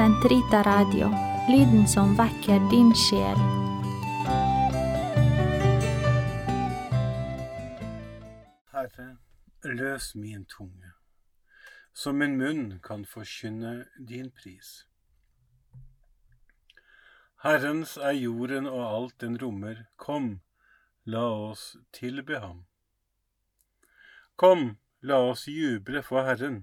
Sentrita Radio, lyden som vekker din sjel. Herre, løs min tunge, så min munn kan forkynne din pris. Herrens er jorden og alt den rommer, kom, la oss tilbe ham. Kom, la oss juble for Herren,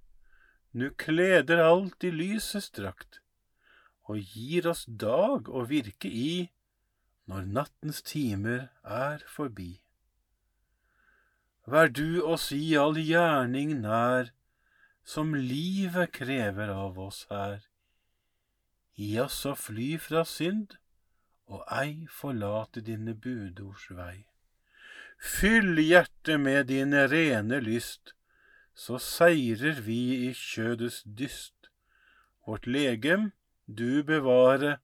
nu kleder alt i lysets drakt, og gir oss dag å virke i når nattens timer er forbi. Vær du oss i all gjerning nær, som livet krever av oss her. Gi oss å fly fra synd, og ei forlate dine budords vei. Fyll hjertet med din rene lyst, så seirer vi i kjødets dyst. Vårt legem du bevare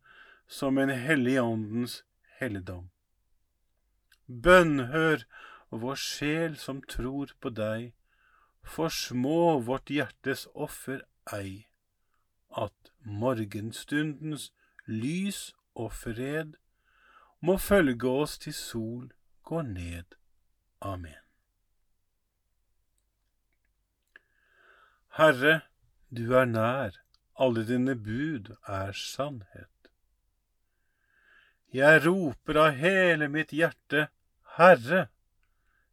som en hellig åndens helligdom. Bønnhør vår sjel som tror på deg, for små vårt hjertes offer ei, at morgenstundens lys og fred må følge oss til sol går ned. Amen. Herre, du er nær, alle dine bud er sannhet. Jeg roper av hele mitt hjerte, Herre,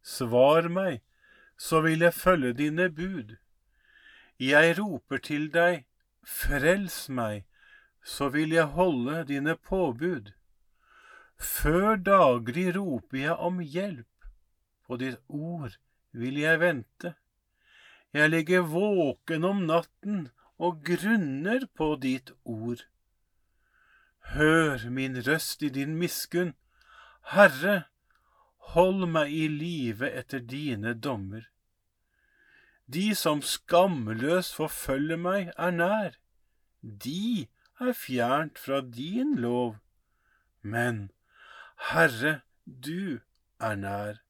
svar meg så vil jeg følge dine bud. Jeg roper til deg, frels meg, så vil jeg holde dine påbud. Før daglig roper jeg om hjelp, på ditt ord vil jeg vente. Jeg ligger våken om natten og grunner på ditt ord. Hør min røst i din miskunn, Herre, hold meg i live etter dine dommer. De som skamløst forfølger meg, er nær, de er fjernt fra din lov. Men, Herre, du er nær,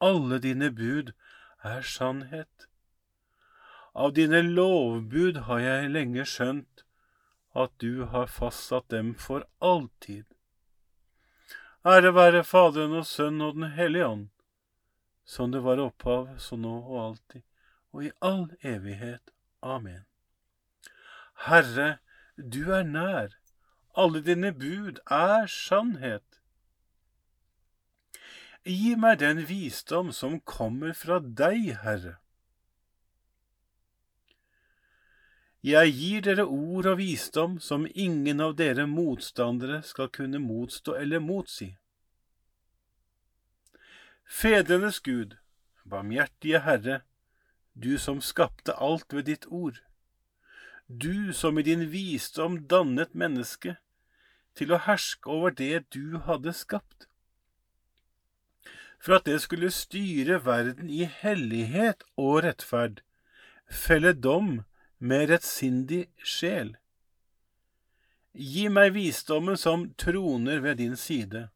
alle dine bud er sannhet. Av dine lovbud har jeg lenge skjønt at du har fastsatt dem for alltid. Ære være Faderen og Sønnen og Den hellige ånd, som det var opphav, så nå og alltid, og i all evighet. Amen. Herre, du er nær, alle dine bud er sannhet. Gi meg den visdom som kommer fra deg, Herre. Jeg gir dere ord og visdom som ingen av dere motstandere skal kunne motstå eller motsi. Fedrenes Gud, barmhjertige Herre, du som skapte alt ved ditt ord. Du som i din visdom dannet mennesket til å herske over det du hadde skapt. For at det skulle styre verden i hellighet og rettferd, felle dom med rettsindig sjel. Gi meg visdommen som troner ved din side.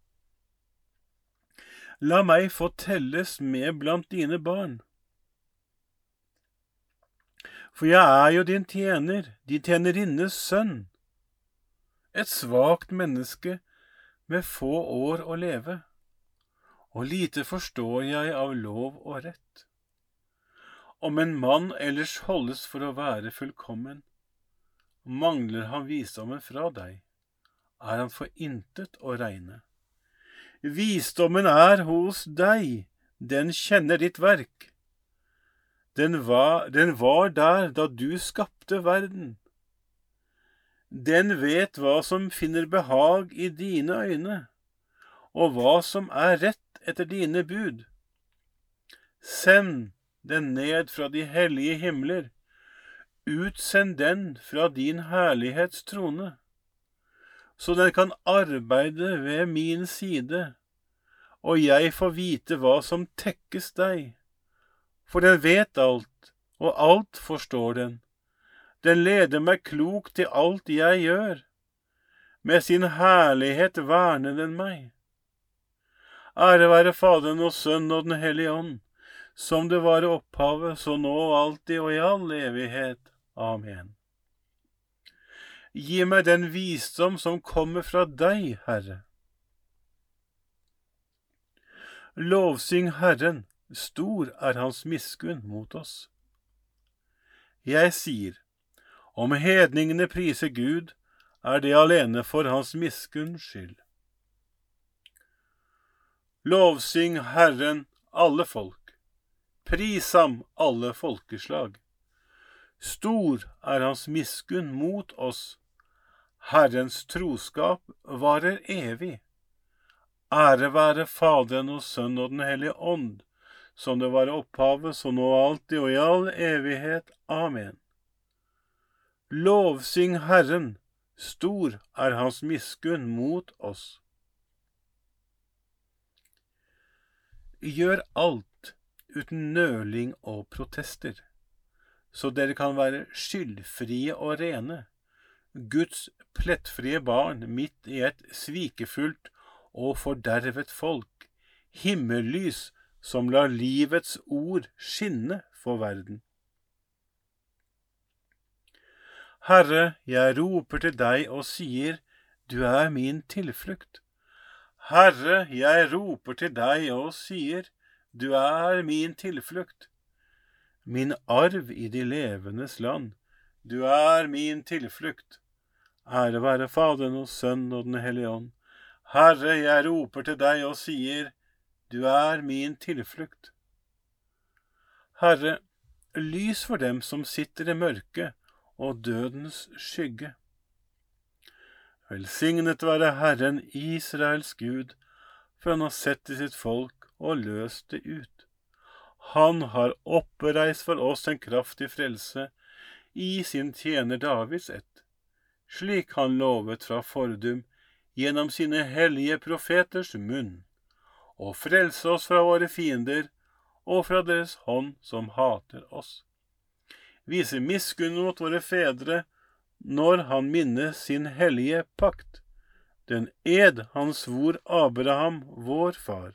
La meg få telles med blant dine barn. For jeg er jo din tjener, din tjenerinnes sønn, et svakt menneske med få år å leve, og lite forstår jeg av lov og rett. Om en mann ellers holdes for å være fullkommen, mangler han visdommen fra deg, er han for intet å regne. Visdommen er hos deg, den kjenner ditt verk. Den var, den var der da du skapte verden. Den vet hva som finner behag i dine øyne, og hva som er rett etter dine bud. Send den ned fra de hellige himler. Utsend den fra din herlighets trone, så den kan arbeide ved min side, og jeg får vite hva som tekkes deg. For den vet alt, og alt forstår den. Den leder meg klok til alt jeg gjør. Med sin herlighet verner den meg. Ære være Faderen og Sønnen og Den hellige ånd som det var i opphavet, så nå og alltid og i all evighet. Amen. Gi meg den visdom som kommer fra deg, Herre. Lovsyng Herren, stor er Hans miskunn mot oss. Jeg sier, om hedningene priser Gud, er det alene for Hans miskunns skyld. Lovsyng Herren, alle folk. Pris ham, alle folkeslag. Stor er hans miskunn mot oss. Herrens troskap varer evig. Ære være Faderen og Sønnen og Den hellige ånd, som det var opphavet, så nå alltid og i all evighet. Amen. Lovsyng Herren, stor er hans miskunn mot oss. Gjør alt uten nøling og protester, så dere kan være skyldfrie og rene, Guds plettfrie barn midt i et svikefullt og fordervet folk, himmellys som lar livets ord skinne for verden. Herre, jeg roper til deg og sier, du er min tilflukt. Herre, jeg roper til deg og sier, du er min tilflukt, min arv i de levendes land. Du er min tilflukt. Ære være Faderen og Sønnen og Den hellige ånd. Herre, jeg roper til deg og sier, Du er min tilflukt. Herre, lys for dem som sitter i mørket og dødens skygge. Velsignet være Herren Israels Gud, for han har sett til sitt folk og løst det ut. Han har oppreist for oss en kraftig frelse i sin tjener Davids ett, slik han lovet fra fordum gjennom sine hellige profeters munn, og frelse oss fra våre fiender og fra deres hånd som hater oss. Vise miskunn mot våre fedre når han minnes sin hellige pakt, den ed han svor Abraham, vår far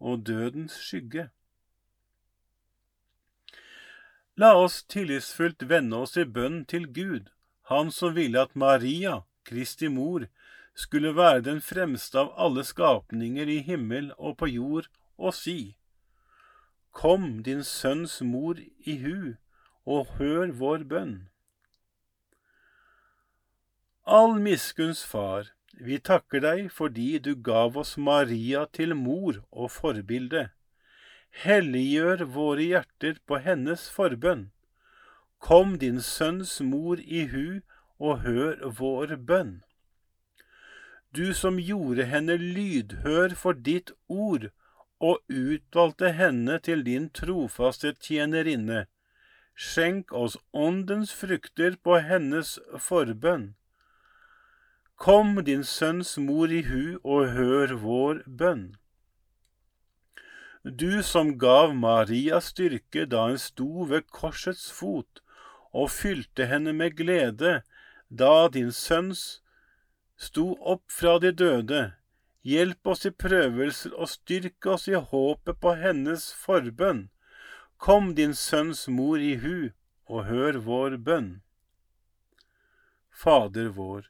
og dødens skygge. La oss tillitsfullt vende oss i bønn til Gud, Han som ville at Maria, Kristi mor, skulle være den fremste av alle skapninger i himmel og på jord, og si, Kom din sønns mor i hu, og hør vår bønn. All miskunns far, vi takker deg fordi du gav oss Maria til mor og forbilde. Helliggjør våre hjerter på hennes forbønn. Kom din sønns mor i hu, og hør vår bønn. Du som gjorde henne lydhør for ditt ord, og utvalgte henne til din trofaste tjenerinne. Skjenk oss åndens frukter på hennes forbønn. Kom din sønns mor i hu og hør vår bønn. Du som gav Maria styrke da hun sto ved korsets fot, og fylte henne med glede da din sønns sto opp fra de døde, Hjelp oss i prøvelser og styrk oss i håpet på hennes forbønn. Kom din sønns mor i hu, og hør vår bønn. Fader vår,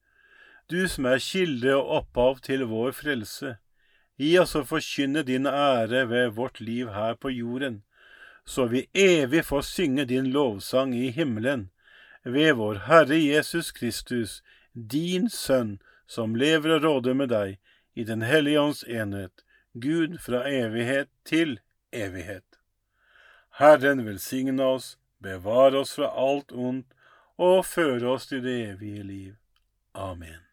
du som er kilde og opphav til vår frelse, gi oss å forkynne din ære ved vårt liv her på jorden, så vi evig får synge din lovsang i himmelen, ved vår Herre Jesus Kristus, din Sønn, som lever og råder med deg, i Den hellige ånds enhet, Gud fra evighet til evighet. Herren velsigne oss, bevare oss fra alt ondt og føre oss til det evige liv. Amen.